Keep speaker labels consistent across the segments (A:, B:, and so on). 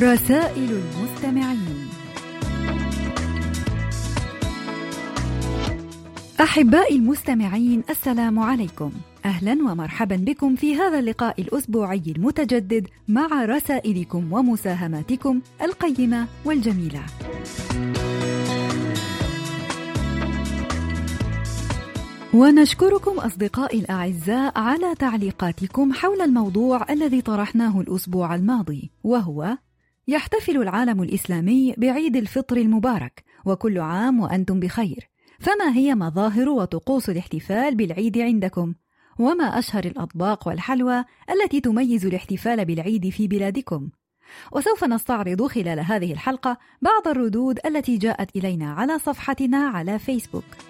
A: رسائل المستمعين. أحبائي المستمعين السلام عليكم. أهلا ومرحبا بكم في هذا اللقاء الأسبوعي المتجدد مع رسائلكم ومساهماتكم القيمة والجميلة. ونشكركم أصدقائي الأعزاء على تعليقاتكم حول الموضوع الذي طرحناه الأسبوع الماضي وهو يحتفل العالم الإسلامي بعيد الفطر المبارك وكل عام وأنتم بخير. فما هي مظاهر وطقوس الاحتفال بالعيد عندكم؟ وما أشهر الأطباق والحلوى التي تميز الاحتفال بالعيد في بلادكم؟ وسوف نستعرض خلال هذه الحلقة بعض الردود التي جاءت إلينا على صفحتنا على فيسبوك.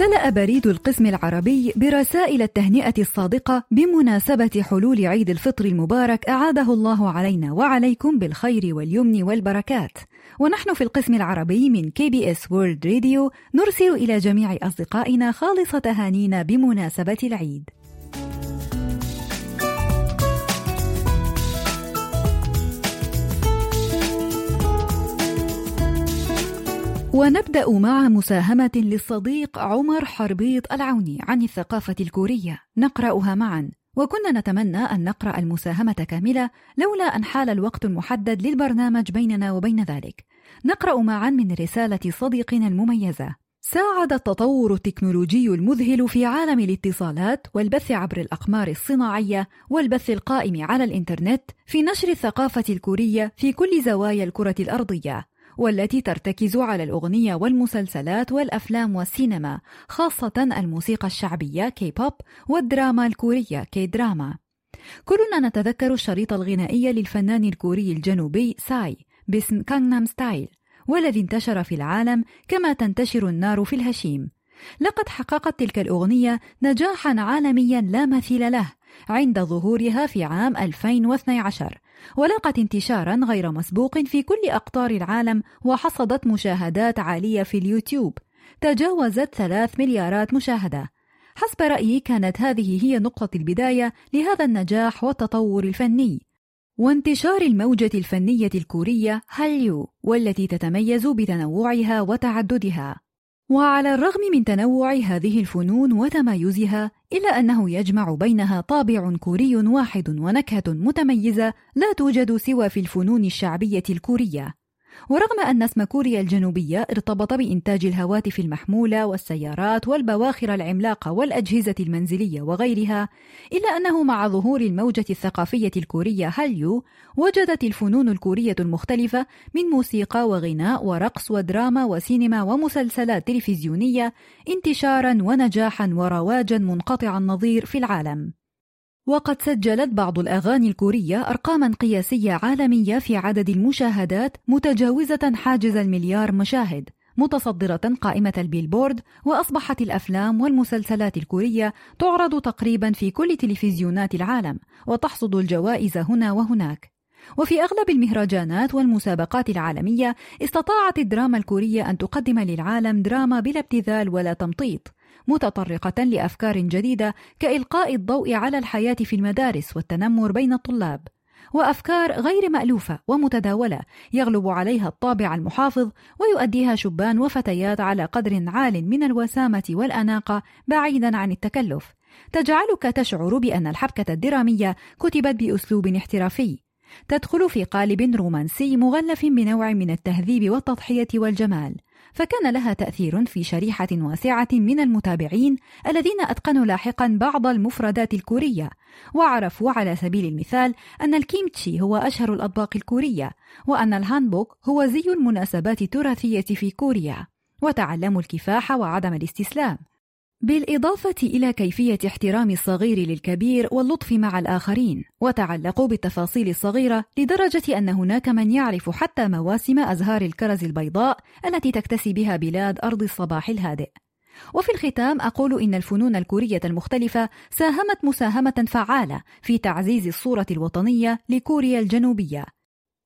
A: امتلأ بريد القسم العربي برسائل التهنئة الصادقة بمناسبة حلول عيد الفطر المبارك أعاده الله علينا وعليكم بالخير واليمن والبركات. ونحن في القسم العربي من KBS World Radio نرسل إلى جميع أصدقائنا خالص تهانينا بمناسبة العيد. ونبدأ مع مساهمة للصديق عمر حربيط العوني عن الثقافة الكورية. نقرأها معا. وكنا نتمنى أن نقرأ المساهمة كاملة لولا أن حال الوقت المحدد للبرنامج بيننا وبين ذلك. نقرأ معا من رسالة صديقنا المميزة. ساعد التطور التكنولوجي المذهل في عالم الاتصالات والبث عبر الأقمار الصناعية والبث القائم على الإنترنت في نشر الثقافة الكورية في كل زوايا الكرة الأرضية. والتي ترتكز على الأغنية والمسلسلات والأفلام والسينما خاصة الموسيقى الشعبية كي بوب والدراما الكورية K-drama كلنا نتذكر الشريط الغنائي للفنان الكوري الجنوبي ساي باسم Gangnam Style والذي انتشر في العالم كما تنتشر النار في الهشيم. لقد حققت تلك الأغنية نجاحا عالميا لا مثيل له عند ظهورها في عام 2012 ولاقت انتشارا غير مسبوق في كل أقطار العالم وحصدت مشاهدات عالية في اليوتيوب. تجاوزت ثلاث مليارات مشاهدة. حسب رأيي كانت هذه هي نقطة البداية لهذا النجاح والتطور الفني. وانتشار الموجة الفنية الكورية هاليو والتي تتميز بتنوعها وتعددها. وعلى الرغم من تنوع هذه الفنون وتمايزها إلا أنه يجمع بينها طابع كوري واحد ونكهة متميزة لا توجد سوى في الفنون الشعبية الكورية. ورغم أن اسم كوريا الجنوبية ارتبط بإنتاج الهواتف المحمولة والسيارات والبواخر العملاقة والأجهزة المنزلية وغيرها، إلا أنه مع ظهور الموجة الثقافية الكورية هاليو، وجدت الفنون الكورية المختلفة من موسيقى وغناء ورقص ودراما وسينما ومسلسلات تلفزيونية انتشارا ونجاحا ورواجا منقطع النظير في العالم. وقد سجلت بعض الأغاني الكورية أرقاما قياسية عالمية في عدد المشاهدات متجاوزة حاجز المليار مشاهد متصدرة قائمة البيلبورد وأصبحت الأفلام والمسلسلات الكورية تعرض تقريبا في كل تلفزيونات العالم وتحصد الجوائز هنا وهناك. وفي أغلب المهرجانات والمسابقات العالمية استطاعت الدراما الكورية أن تقدم للعالم دراما بلا ابتذال ولا تمطيط. متطرقة لأفكار جديدة كإلقاء الضوء على الحياة في المدارس والتنمر بين الطلاب. وأفكار غير مألوفة ومتداولة يغلب عليها الطابع المحافظ ويؤديها شبان وفتيات على قدر عال من الوسامة والأناقة بعيدا عن التكلف. تجعلك تشعر بأن الحبكة الدرامية كتبت بأسلوب احترافي. تدخل في قالب رومانسي مغلف بنوع من التهذيب والتضحية والجمال فكان لها تأثير في شريحة واسعة من المتابعين الذين أتقنوا لاحقا بعض المفردات الكورية وعرفوا على سبيل المثال أن الكيمتشي هو أشهر الأطباق الكورية وأن الهانبوك هو زي المناسبات التراثية في كوريا وتعلموا الكفاح وعدم الاستسلام. بالإضافة إلى كيفية احترام الصغير للكبير واللطف مع الآخرين وتعلقوا بالتفاصيل الصغيرة لدرجة أن هناك من يعرف حتى مواسم أزهار الكرز البيضاء التي تكتسي بها بلاد أرض الصباح الهادئ. وفي الختام أقول إن الفنون الكورية المختلفة ساهمت مساهمة فعالة في تعزيز الصورة الوطنية لكوريا الجنوبية.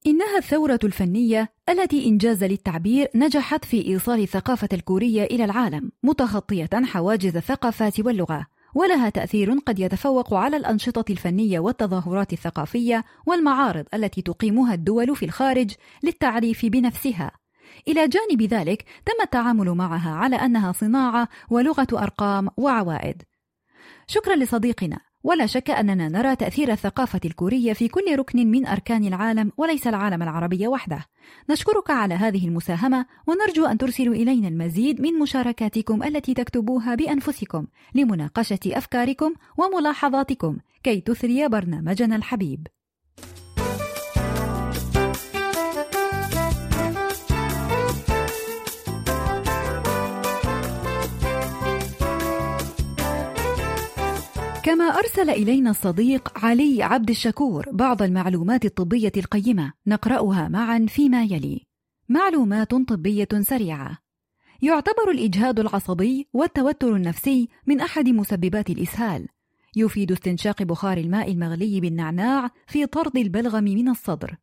A: إنها الثورة الفنية التي إنجاز للتعبير نجحت في إيصال الثقافة الكورية إلى العالم متخطية حواجز الثقافات واللغة ولها تأثير قد يتفوق على الأنشطة الفنية والتظاهرات الثقافية والمعارض التي تقيمها الدول في الخارج للتعريف بنفسها. إلى جانب ذلك تم التعامل معها على أنها صناعة ولغة أرقام وعوائد. شكرا لصديقنا. ولا شك أننا نرى تأثير الثقافة الكورية في كل ركن من أركان العالم وليس العالم العربي وحده. نشكرك على هذه المساهمة ونرجو أن ترسلوا إلينا المزيد من مشاركاتكم التي تكتبوها بأنفسكم لمناقشة أفكاركم وملاحظاتكم كي تثري برنامجنا الحبيب. كما أرسل إلينا الصديق علي عبد الشكور بعض المعلومات الطبية القيمة نقرأها معا فيما يلي. معلومات طبية سريعة. يعتبر الإجهاد العصبي والتوتر النفسي من أحد مسببات الإسهال. يفيد استنشاق بخار الماء المغلي بالنعناع في طرد البلغم من الصدر.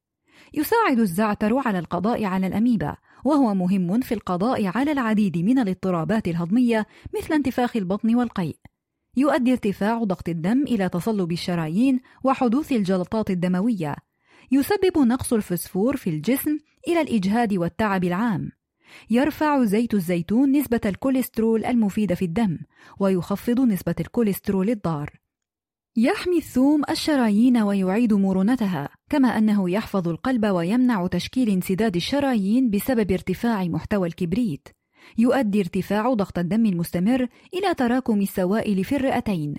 A: يساعد الزعتر على القضاء على الأميبا، وهو مهم في القضاء على العديد من الاضطرابات الهضمية مثل انتفاخ البطن والقيء. يؤدي ارتفاع ضغط الدم إلى تصلب الشرايين وحدوث الجلطات الدموية. يسبب نقص الفسفور في الجسم إلى الإجهاد والتعب العام. يرفع زيت الزيتون نسبة الكوليسترول المفيد في الدم، ويخفض نسبة الكوليسترول الضار. يحمي الثوم الشرايين ويعيد مرونتها، كما أنه يحفظ القلب ويمنع تشكيل انسداد الشرايين بسبب ارتفاع محتوى الكبريت. يؤدي ارتفاع ضغط الدم المستمر إلى تراكم السوائل في الرئتين.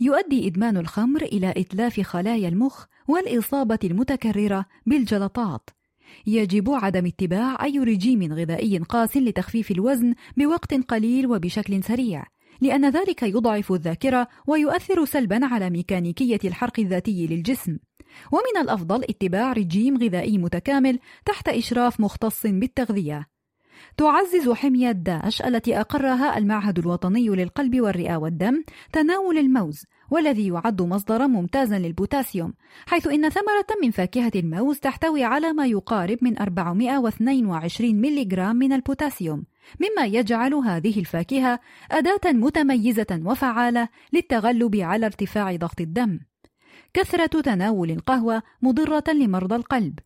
A: يؤدي إدمان الخمر إلى إتلاف خلايا المخ والإصابة المتكررة بالجلطات. يجب عدم اتباع أي رجيم غذائي قاس لتخفيف الوزن بوقت قليل وبشكل سريع، لأن ذلك يضعف الذاكرة ويؤثر سلبا على ميكانيكية الحرق الذاتي للجسم. ومن الأفضل اتباع رجيم غذائي متكامل تحت إشراف مختص بالتغذية. تعزز حمية داش التي أقرها المعهد الوطني للقلب والرئة والدم تناول الموز والذي يعد مصدرا ممتازا للبوتاسيوم حيث إن ثمرة من فاكهة الموز تحتوي على ما يقارب من 422 ملغ من البوتاسيوم مما يجعل هذه الفاكهة أداة متميزة وفعالة للتغلب على ارتفاع ضغط الدم. كثرة تناول القهوة مضرة لمرضى القلب.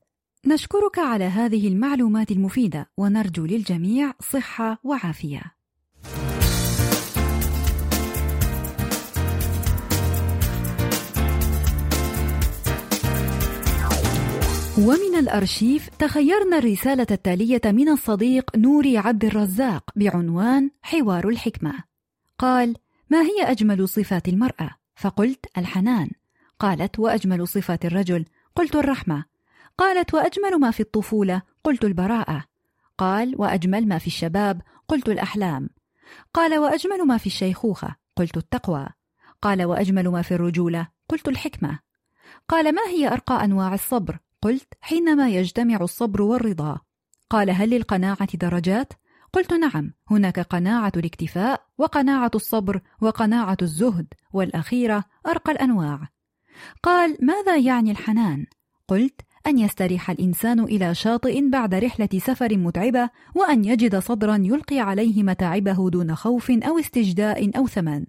A: نشكرك على هذه المعلومات المفيدة ونرجو للجميع صحة وعافية. ومن الأرشيف تخيرنا الرسالة التالية من الصديق نوري عبد الرزاق بعنوان حوار الحكمة. قال: ما هي أجمل صفات المرأة؟ فقلت الحنان. قالت: وأجمل صفات الرجل؟ قلت الرحمة. قالت وأجمل ما في الطفولة. قلت البراءة. قال وأجمل ما في الشباب. قلت الأحلام. قال وأجمل ما في الشيخوخة. قلت التقوى. قال وأجمل ما في الرجولة. قلت الحكمة. قال ما هي ارقى أنواع الصبر؟ قلت حينما يجتمع الصبر والرضا. قال هل للقناعة درجات؟ قلت نعم هناك قناعة الاكتفاء وقناعة الصبر وقناعة الزهد والأخيرة أرقى الأنواع. قال ماذا يعني الحنان؟ قلت أن يستريح الإنسان إلى شاطئ بعد رحلة سفر متعبة وأن يجد صدرا يلقي عليه متاعبه دون خوف أو استجداء أو ثمن.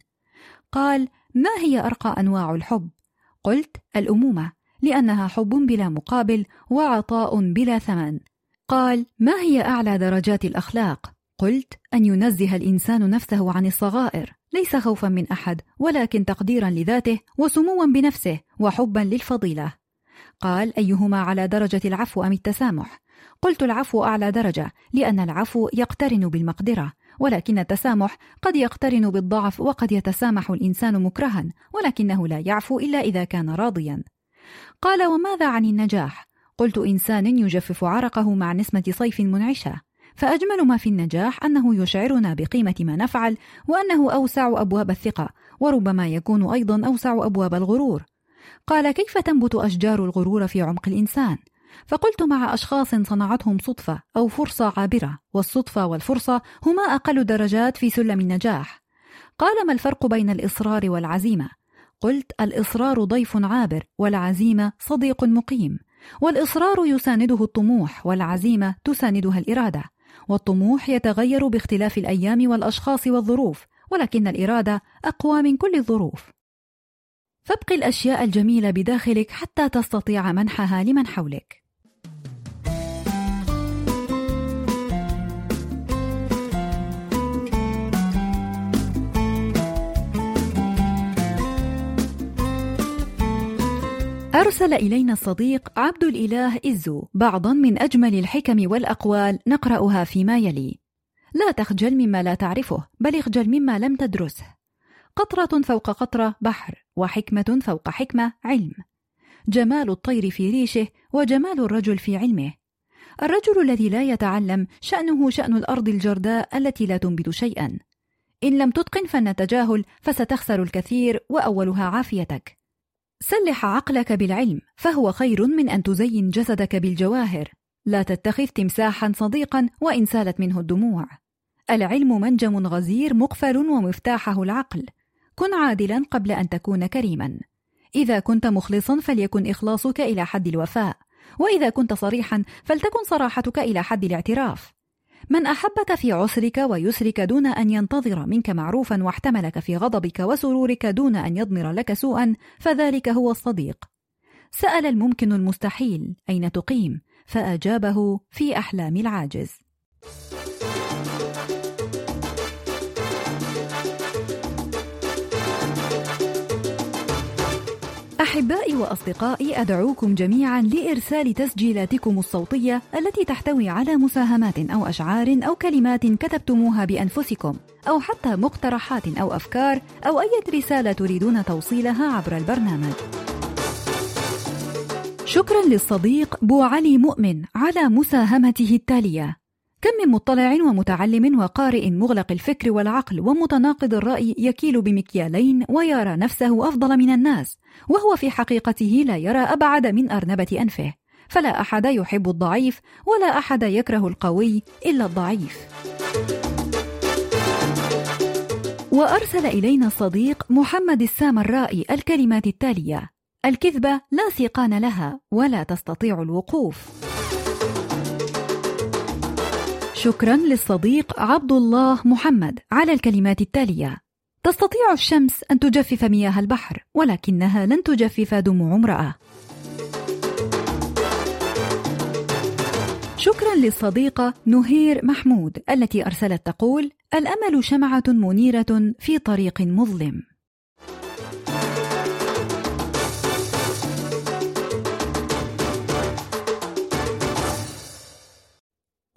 A: قال: ما هي أرقى أنواع الحب؟ قلت: الأمومة، لأنها حب بلا مقابل وعطاء بلا ثمن. قال: ما هي أعلى درجات الأخلاق؟ قلت: أن ينزه الإنسان نفسه عن الصغائر، ليس خوفا من أحد، ولكن تقديرا لذاته وسموا بنفسه وحبا للفضيلة. قال أيهما على درجة العفو أم التسامح؟ قلت العفو أعلى درجة لأن العفو يقترن بالمقدرة ولكن التسامح قد يقترن بالضعف وقد يتسامح الإنسان مكرها ولكنه لا يعفو إلا إذا كان راضيا قال وماذا عن النجاح؟ قلت إنسان يجفف عرقه مع نسمة صيف منعشة فأجمل ما في النجاح أنه يشعرنا بقيمة ما نفعل وأنه أوسع أبواب الثقة وربما يكون أيضا أوسع أبواب الغرور قال كيف تنبت أشجار الغرور في عمق الإنسان؟ فقلت مع أشخاص صنعتهم صدفة أو فرصة عابرة والصدفة والفرصة هما أقل درجات في سلم النجاح قال ما الفرق بين الإصرار والعزيمة؟ قلت الإصرار ضيف عابر والعزيمة صديق مقيم والإصرار يسانده الطموح والعزيمة تساندها الإرادة والطموح يتغير باختلاف الأيام والأشخاص والظروف ولكن الإرادة أقوى من كل الظروف فابق الأشياء الجميلة بداخلك حتى تستطيع منحها لمن حولك. أرسل إلينا الصديق عبد الإله إزو بعضا من أجمل الحكم والأقوال نقرأها فيما يلي. لا تخجل مما لا تعرفه بل اخجل مما لم تدرسه. قطرة فوق قطرة بحر وحكمة فوق حكمة علم. جمال الطير في ريشه وجمال الرجل في علمه. الرجل الذي لا يتعلم شأنه شأن الأرض الجرداء التي لا تنبت شيئا. إن لم تتقن فن التجاهل فستخسر الكثير وأولها عافيتك. سلح عقلك بالعلم فهو خير من أن تزين جسدك بالجواهر. لا تتخذ تمساحا صديقا وإن سالت منه الدموع. العلم منجم غزير مقفل ومفتاحه العقل. كن عادلا قبل أن تكون كريما. إذا كنت مخلصا فليكن إخلاصك إلى حد الوفاء. وإذا كنت صريحا فلتكن صراحتك إلى حد الاعتراف. من أحبك في عسرك ويسرك دون أن ينتظر منك معروفا واحتملك في غضبك وسرورك دون أن يضمر لك سوءا فذلك هو الصديق. سأل الممكن المستحيل أين تقيم؟ فأجابه في أحلام العاجز. أحبائي وأصدقائي أدعوكم جميعا لإرسال تسجيلاتكم الصوتية التي تحتوي على مساهمات أو أشعار أو كلمات كتبتموها بأنفسكم أو حتى مقترحات أو أفكار أو أي رسالة تريدون توصيلها عبر البرنامج. شكرا للصديق بو علي مؤمن على مساهمته التالية كم من مطلع ومتعلم وقارئ مغلق الفكر والعقل ومتناقض الرأي يكيل بمكيالين ويرى نفسه أفضل من الناس وهو في حقيقته لا يرى أبعد من أرنبة أنفه. فلا أحد يحب الضعيف ولا أحد يكره القوي إلا الضعيف. وأرسل إلينا الصديق محمد السامرائي الكلمات التالية الكذبة لا سيقان لها ولا تستطيع الوقوف. شكرا للصديق عبد الله محمد على الكلمات التالية. تستطيع الشمس أن تجفف مياه البحر ولكنها لن تجفف دموع امرأة. شكرا للصديقة نهير محمود التي أرسلت تقول الأمل شمعة منيرة في طريق مظلم.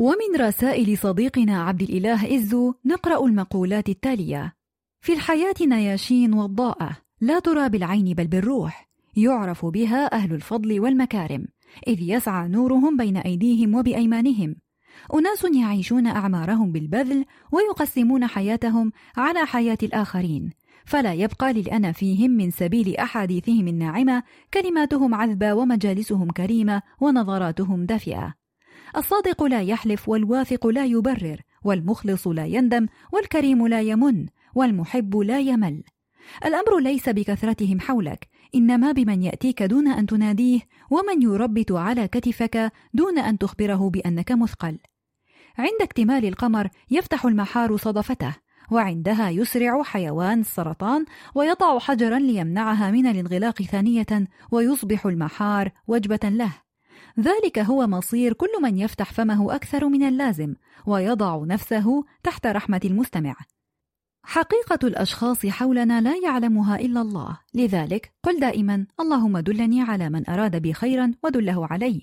A: ومن رسائل صديقنا عبد الإله إزو نقرأ المقولات التالية: في الحياة نياشين وضاءة لا ترى بالعين بل بالروح، يعرف بها أهل الفضل والمكارم، إذ يسعى نورهم بين أيديهم وبأيمانهم. أناس يعيشون أعمارهم بالبذل ويقسمون حياتهم على حياة الآخرين، فلا يبقى للأنا فيهم من سبيل أحاديثهم الناعمة، كلماتهم عذبة ومجالسهم كريمة ونظراتهم دافئة. الصادق لا يحلف والواثق لا يبرر والمخلص لا يندم والكريم لا يمن والمحب لا يمل. الأمر ليس بكثرتهم حولك إنما بمن يأتيك دون أن تناديه ومن يربت على كتفك دون أن تخبره بأنك مثقل. عند اكتمال القمر يفتح المحار صدفته وعندها يسرع حيوان السرطان ويضع حجرا ليمنعها من الانغلاق ثانية ويصبح المحار وجبة له. ذلك هو مصير كل من يفتح فمه أكثر من اللازم ويضع نفسه تحت رحمة المستمع. حقيقة الأشخاص حولنا لا يعلمها إلا الله، لذلك قل دائما: اللهم دلني على من أراد بي خيرا ودله عليه.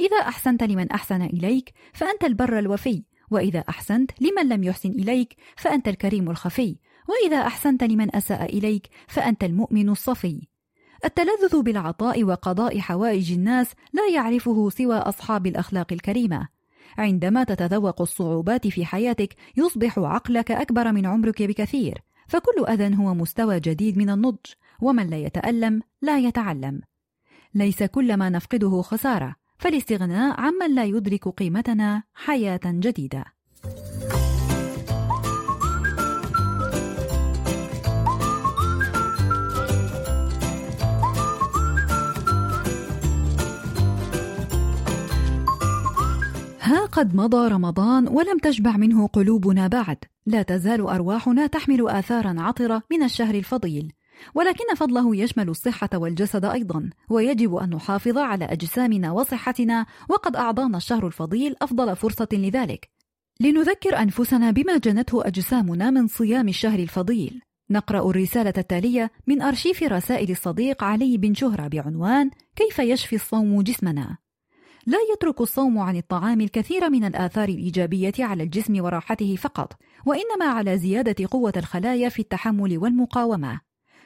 A: إذا أحسنت لمن أحسن إليك فأنت البر الوفي، وإذا أحسنت لمن لم يحسن إليك فأنت الكريم الخفي، وإذا أحسنت لمن أساء إليك فأنت المؤمن الصفي. التلذذ بالعطاء وقضاء حوائج الناس لا يعرفه سوى أصحاب الأخلاق الكريمة. عندما تتذوق الصعوبات في حياتك يصبح عقلك أكبر من عمرك بكثير. فكل أذى هو مستوى جديد من النضج ومن لا يتألم لا يتعلم. ليس كل ما نفقده خسارة فالاستغناء عمن لا يدرك قيمتنا حياة جديدة. قد مضى رمضان ولم تشبع منه قلوبنا بعد. لا تزال أرواحنا تحمل آثارا عطرة من الشهر الفضيل. ولكن فضله يشمل الصحة والجسد أيضا ويجب أن نحافظ على أجسامنا وصحتنا وقد أعطانا الشهر الفضيل أفضل فرصة لذلك. لنذكر أنفسنا بما جنته أجسامنا من صيام الشهر الفضيل. نقرأ الرسالة التالية من أرشيف رسائل الصديق علي بن شهرة بعنوان كيف يشفي الصوم جسمنا؟ لا يترك الصوم عن الطعام الكثير من الآثار الإيجابية على الجسم وراحته فقط، وإنما على زيادة قوة الخلايا في التحمل والمقاومة.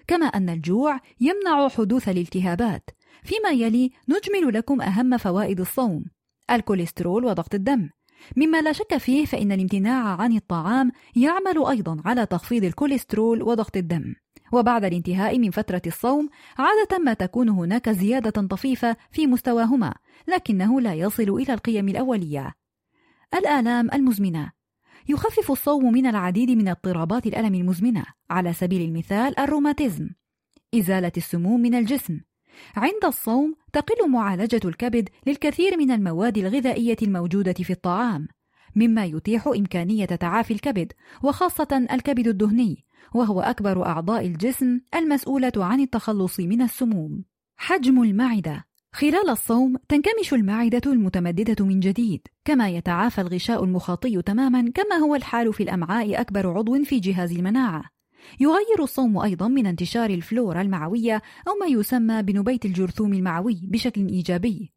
A: كما أن الجوع يمنع حدوث الالتهابات. فيما يلي نجمل لكم أهم فوائد الصوم: الكوليسترول وضغط الدم. مما لا شك فيه فإن الامتناع عن الطعام يعمل أيضا على تخفيض الكوليسترول وضغط الدم. وبعد الانتهاء من فترة الصوم عادة ما تكون هناك زيادة طفيفة في مستواهما لكنه لا يصل إلى القيم الأولية. الآلام المزمنة. يخفف الصوم من العديد من اضطرابات الألم المزمنة على سبيل المثال الروماتيزم. إزالة السموم من الجسم. عند الصوم تقل معالجة الكبد للكثير من المواد الغذائية الموجودة في الطعام مما يتيح إمكانية تعافي الكبد وخاصة الكبد الدهني. وهو أكبر أعضاء الجسم المسؤولة عن التخلص من السموم. حجم المعدة خلال الصوم تنكمش المعدة المتمددة من جديد، كما يتعافى الغشاء المخاطي تماما كما هو الحال في الأمعاء أكبر عضو في جهاز المناعة. يغير الصوم أيضا من انتشار الفلورا المعوية أو ما يسمى بنبيت الجرثوم المعوي بشكل إيجابي.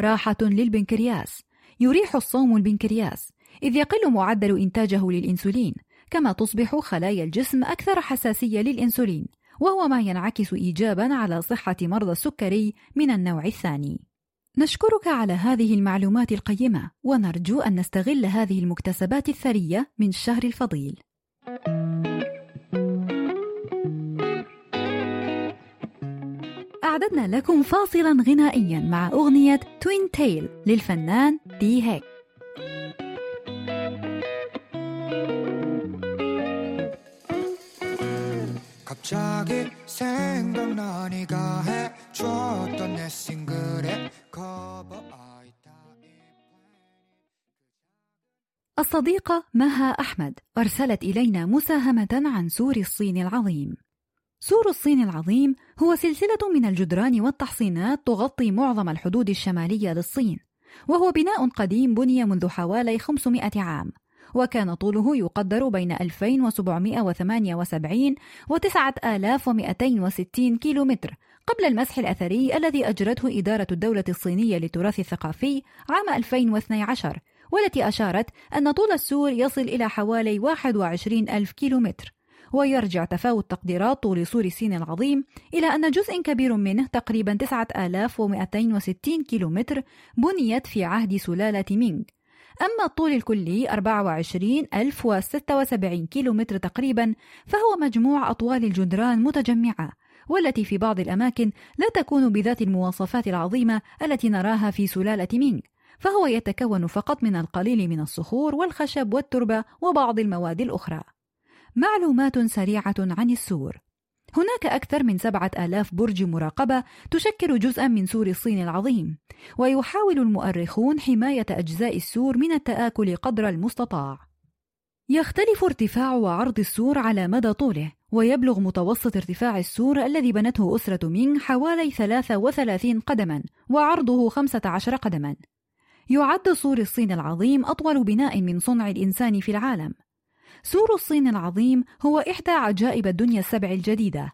A: راحة للبنكرياس يريح الصوم البنكرياس إذ يقل معدل إنتاجه للإنسولين كما تصبح خلايا الجسم أكثر حساسية للإنسولين وهو ما ينعكس إيجابا على صحة مرضى السكري من النوع الثاني. نشكرك على هذه المعلومات القيمة ونرجو أن نستغل هذه المكتسبات الثرية من الشهر الفضيل. أعددنا لكم فاصلا غنائيا مع أغنية توين تيل للفنان دي هيك. 갑자기 생각나 네가 해줬던 내 싱글의 커버 الصديقة مها أحمد أرسلت إلينا مساهمة عن سور الصين العظيم. سور الصين العظيم هو سلسلة من الجدران والتحصينات تغطي معظم الحدود الشمالية للصين، وهو بناء قديم بني منذ حوالي 500 عام، وكان طوله يقدر بين 2778 و 9260 كيلومتر قبل المسح الأثري الذي أجرته إدارة الدولة الصينية للتراث الثقافي عام 2012 والتي أشارت أن طول السور يصل إلى حوالي 21 ألف كيلومتر. ويرجع تفاوت تقديرات طول سور الصين العظيم إلى أن جزء كبير منه تقريبا 9260 كيلومتر بنيت في عهد سلالة مينغ. أما الطول الكلي 24076 كيلومتر تقريبا فهو مجموع أطوال الجدران متجمعة والتي في بعض الأماكن لا تكون بذات المواصفات العظيمة التي نراها في سلالة مينغ فهو يتكون فقط من القليل من الصخور والخشب والتربة وبعض المواد الأخرى. معلومات سريعة عن السور. هناك أكثر من سبعة آلاف برج مراقبة تشكل جزءا من سور الصين العظيم ويحاول المؤرخون حماية أجزاء السور من التآكل قدر المستطاع. يختلف ارتفاع وعرض السور على مدى طوله ويبلغ متوسط ارتفاع السور الذي بنته أسرة مينغ حوالي 33 قدما وعرضه 15 قدما. يعد سور الصين العظيم أطول بناء من صنع الإنسان في العالم. سور الصين العظيم هو إحدى عجائب الدنيا السبع الجديدة.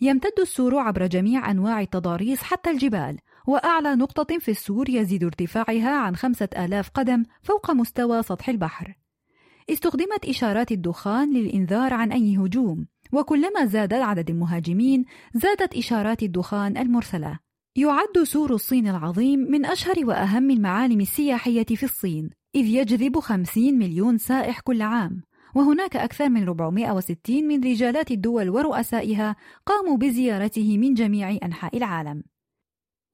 A: يمتد السور عبر جميع أنواع التضاريس حتى الجبال وأعلى نقطة في السور يزيد ارتفاعها عن خمسة آلاف قدم فوق مستوى سطح البحر. استخدمت إشارات الدخان للإنذار عن أي هجوم وكلما زاد عدد المهاجمين زادت إشارات الدخان المرسلة. يعد سور الصين العظيم من أشهر وأهم المعالم السياحية في الصين إذ يجذب 50 مليون سائح كل عام. وهناك أكثر من 460 من رجالات الدول ورؤسائها قاموا بزيارته من جميع أنحاء العالم.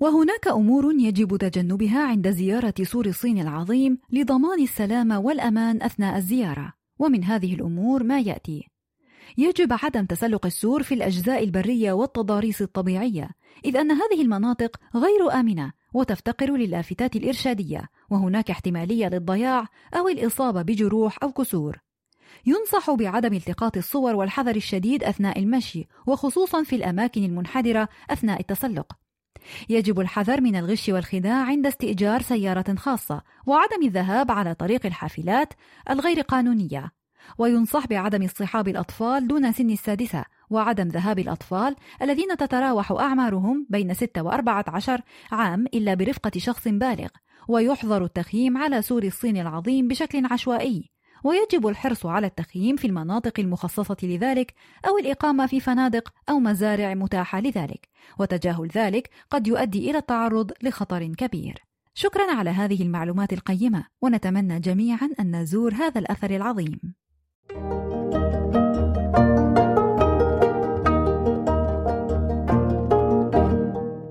A: وهناك أمور يجب تجنبها عند زيارة سور الصين العظيم لضمان السلامة والأمان أثناء الزيارة ومن هذه الأمور ما يأتي. يجب عدم تسلق السور في الأجزاء البرية والتضاريس الطبيعية إذ أن هذه المناطق غير آمنة وتفتقر للافتات الإرشادية وهناك احتمالية للضياع أو الإصابة بجروح أو كسور. ينصح بعدم التقاط الصور والحذر الشديد أثناء المشي وخصوصا في الأماكن المنحدرة أثناء التسلق. يجب الحذر من الغش والخداع عند استئجار سيارة خاصة وعدم الذهاب على طريق الحافلات الغير قانونية. وينصح بعدم اصطحاب الأطفال دون سن السادسة وعدم ذهاب الأطفال الذين تتراوح أعمارهم بين 6 و 14 عام إلا برفقة شخص بالغ. ويحظر التخييم على سور الصين العظيم بشكل عشوائي. ويجب الحرص على التخييم في المناطق المخصصة لذلك أو الإقامة في فنادق أو مزارع متاحة لذلك وتجاهل ذلك قد يؤدي إلى التعرض لخطر كبير. شكرا على هذه المعلومات القيمة ونتمنى جميعا أن نزور هذا الأثر العظيم.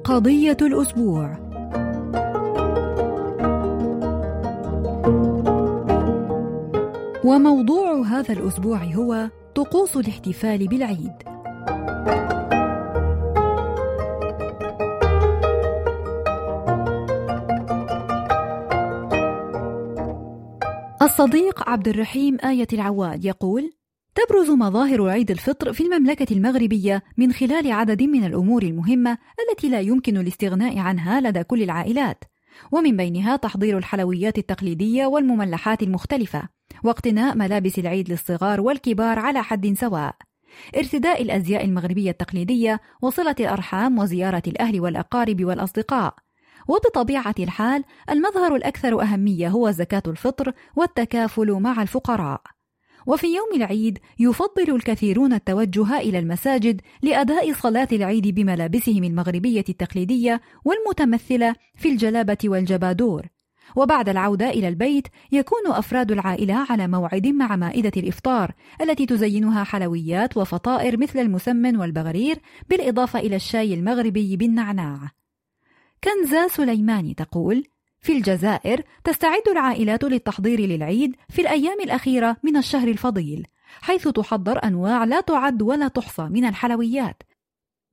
A: قضية الأسبوع وموضوع هذا الأسبوع هو طقوس الاحتفال بالعيد. الصديق عبد الرحيم آية العواد يقول: تبرز مظاهر عيد الفطر في المملكة المغربية من خلال عدد من الأمور المهمة التي لا يمكن الاستغناء عنها لدى كل العائلات، ومن بينها تحضير الحلويات التقليدية والمملحات المختلفة، واقتناء ملابس العيد للصغار والكبار على حد سواء. ارتداء الأزياء المغربية التقليدية وصلة الأرحام وزيارة الأهل والأقارب والأصدقاء. وبطبيعة الحال المظهر الأكثر أهمية هو زكاة الفطر والتكافل مع الفقراء. وفي يوم العيد يفضل الكثيرون التوجه إلى المساجد لأداء صلاة العيد بملابسهم المغربية التقليدية والمتمثلة في الجلابة والجبادور. وبعد العودة إلى البيت يكون أفراد العائلة على موعد مع مائدة الإفطار التي تزينها حلويات وفطائر مثل المسمن والبغرير بالإضافة إلى الشاي المغربي بالنعناع. كنزة سليماني تقول: في الجزائر تستعد العائلات للتحضير للعيد في الأيام الأخيرة من الشهر الفضيل، حيث تحضر أنواع لا تعد ولا تحصى من الحلويات،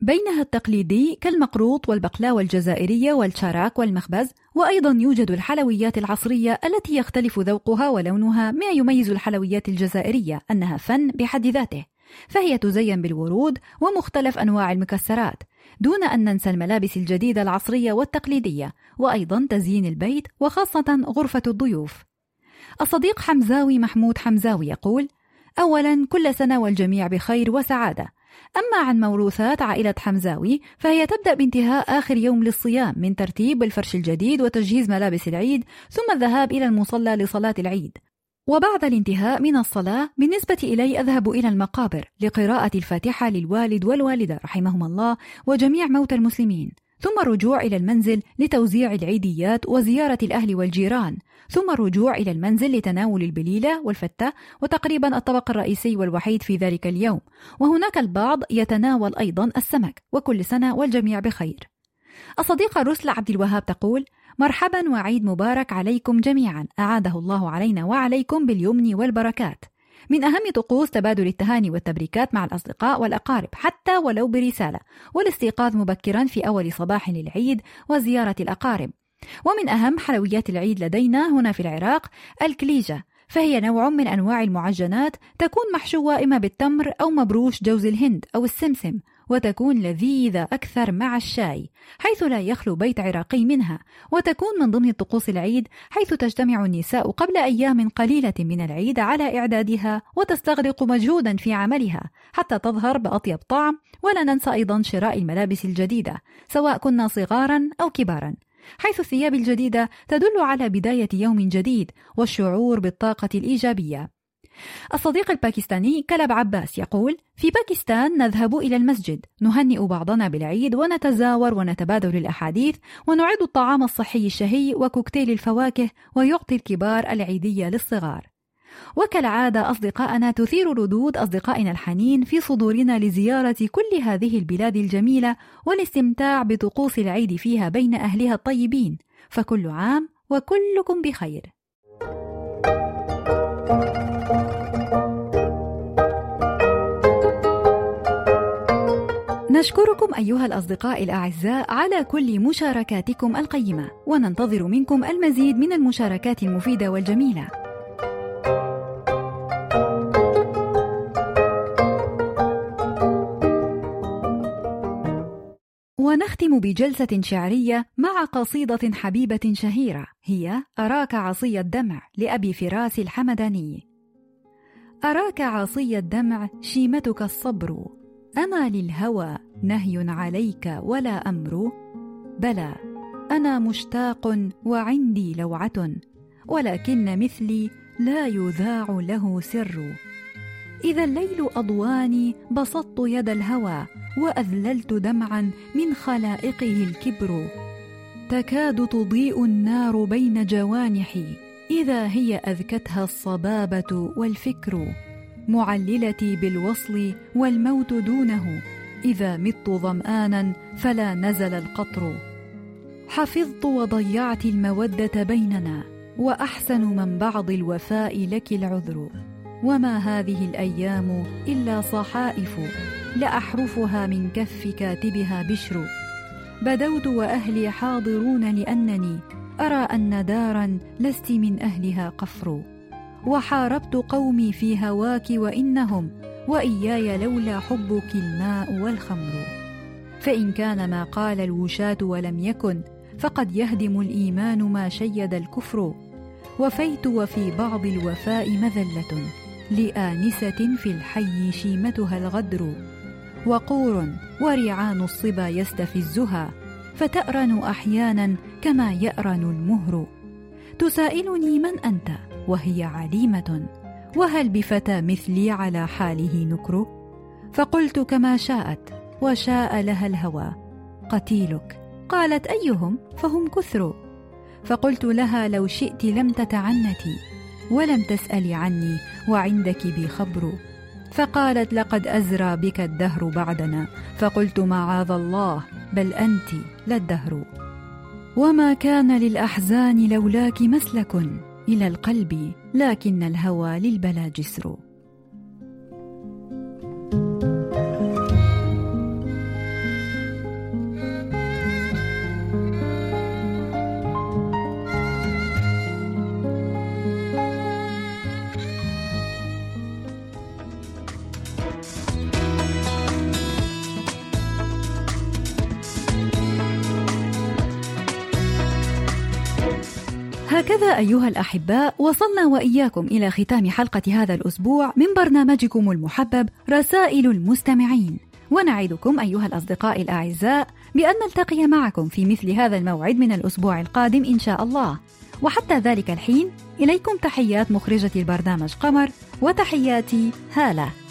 A: بينها التقليدي كالمقروط والبقلاوة الجزائرية والشراك والمخبز وأيضا يوجد الحلويات العصرية التي يختلف ذوقها ولونها ما يميز الحلويات الجزائرية أنها فن بحد ذاته. فهي تزين بالورود ومختلف أنواع المكسرات دون أن ننسى الملابس الجديدة العصرية والتقليدية وأيضا تزيين البيت وخاصة غرفة الضيوف. الصديق حمزاوي محمود حمزاوي يقول أولا كل سنة والجميع بخير وسعادة. أما عن موروثات عائلة حمزاوي فهي تبدأ بانتهاء آخر يوم للصيام من ترتيب الفرش الجديد وتجهيز ملابس العيد ثم الذهاب إلى المصلى لصلاة العيد. وبعد الانتهاء من الصلاة بالنسبة إلي أذهب إلى المقابر لقراءة الفاتحة للوالد والوالدة رحمهما الله وجميع موتى المسلمين. ثم الرجوع إلى المنزل لتوزيع العيديات وزيارة الأهل والجيران. ثم الرجوع إلى المنزل لتناول البليلة والفتة وتقريبا الطبق الرئيسي والوحيد في ذلك اليوم. وهناك البعض يتناول أيضا السمك وكل سنة والجميع بخير. الصديقة رسل عبد الوهاب تقول مرحبا وعيد مبارك عليكم جميعا. أعاده الله علينا وعليكم باليمن والبركات. من أهم طقوس تبادل التهاني والتبريكات مع الأصدقاء والأقارب حتى ولو برسالة والاستيقاظ مبكرا في أول صباح للعيد وزيارة الأقارب. ومن أهم حلويات العيد لدينا هنا في العراق الكليجة فهي نوع من أنواع المعجنات تكون محشوة إما بالتمر أو مبروش جوز الهند أو السمسم. وتكون لذيذة أكثر مع الشاي حيث لا يخلو بيت عراقي منها وتكون من ضمن طقوس العيد حيث تجتمع النساء قبل أيام قليلة من العيد على إعدادها وتستغرق مجهودا في عملها حتى تظهر بأطيب طعم ولا ننسى أيضا شراء الملابس الجديدة سواء كنا صغارا أو كبارا. حيث الثياب الجديدة تدل على بداية يوم جديد والشعور بالطاقة الإيجابية. الصديق الباكستاني كلب عباس يقول في باكستان نذهب إلى المسجد نهنئ بعضنا بالعيد ونتزاور ونتبادل الأحاديث ونعد الطعام الصحي الشهي وكوكتيل الفواكه ويعطي الكبار العيدية للصغار. وكالعادة أصدقائنا تثير ردود أصدقائنا الحنين في صدورنا لزيارة كل هذه البلاد الجميلة والاستمتاع بطقوس العيد فيها بين أهلها الطيبين فكل عام وكلكم بخير. نشكركم أيها الأصدقاء الأعزاء على كل مشاركاتكم القيمة وننتظر منكم المزيد من المشاركات المفيدة والجميلة. ونختم بجلسة شعرية مع قصيدة حبيبة شهيرة هي أراك عصي الدمع لأبي فراس الحمداني. أراك عصي الدمع شيمتك الصبر أما للهوى نهي عليك ولا أمر. بلى أنا مشتاق وعندي لوعة ولكن مثلي لا يذاع له سر. إذا الليل أضواني بسطت يد الهوى وأذللت دمعا من خلائقه الكبر. تكاد تضيء النار بين جوانحي إذا هي أذكتها الصبابة والفكر. معللتي بالوصل والموت دونه. إذا مت ظمآنا فلا نزل القطر. حفظت وضيعت المودة بيننا وأحسن من بعض الوفاء لك العذر. وما هذه الأيام إلا صحائف لاحرفها من كف كاتبها بشر. بدوت وأهلي حاضرون لأنني أرى أن دارا لست من أهلها قفر. وحاربت قومي في هواك وإنهم وإياي لولا حبك الماء والخمر. فإن كان ما قال الوشاة ولم يكن فقد يهدم الإيمان ما شيد الكفر. وفيت وفي بعض الوفاء مذلة لآنسة في الحي شيمتها الغدر. وقور ورعان الصبا يستفزها فتأرن أحيانا كما يأرن المهر. تسائلني من أنت؟ وهي عليمة وهل بفتى مثلي على حاله نكر؟ فقلت كما شاءت وشاء لها الهوى. قتيلك. قالت أيهم؟ فهم كثر. فقلت لها لو شئت لم تتعنتي ولم تسألي عني وعندك بي خبر. فقالت لقد أزرى بك الدهر بعدنا. فقلت معاذ الله بل أنت لا الدهر. وما كان للأحزان لولاك مسلك. إلى القلب لكن الهوى للبلا جسر. هكذا أيها الأحباء وصلنا وإياكم إلى ختام حلقة هذا الأسبوع من برنامجكم المحبب رسائل المستمعين. ونعدكم أيها الأصدقاء الأعزاء بأن نلتقي معكم في مثل هذا الموعد من الأسبوع القادم إن شاء الله. وحتى ذلك الحين إليكم تحيات مخرجة البرنامج قمر وتحياتي هالة.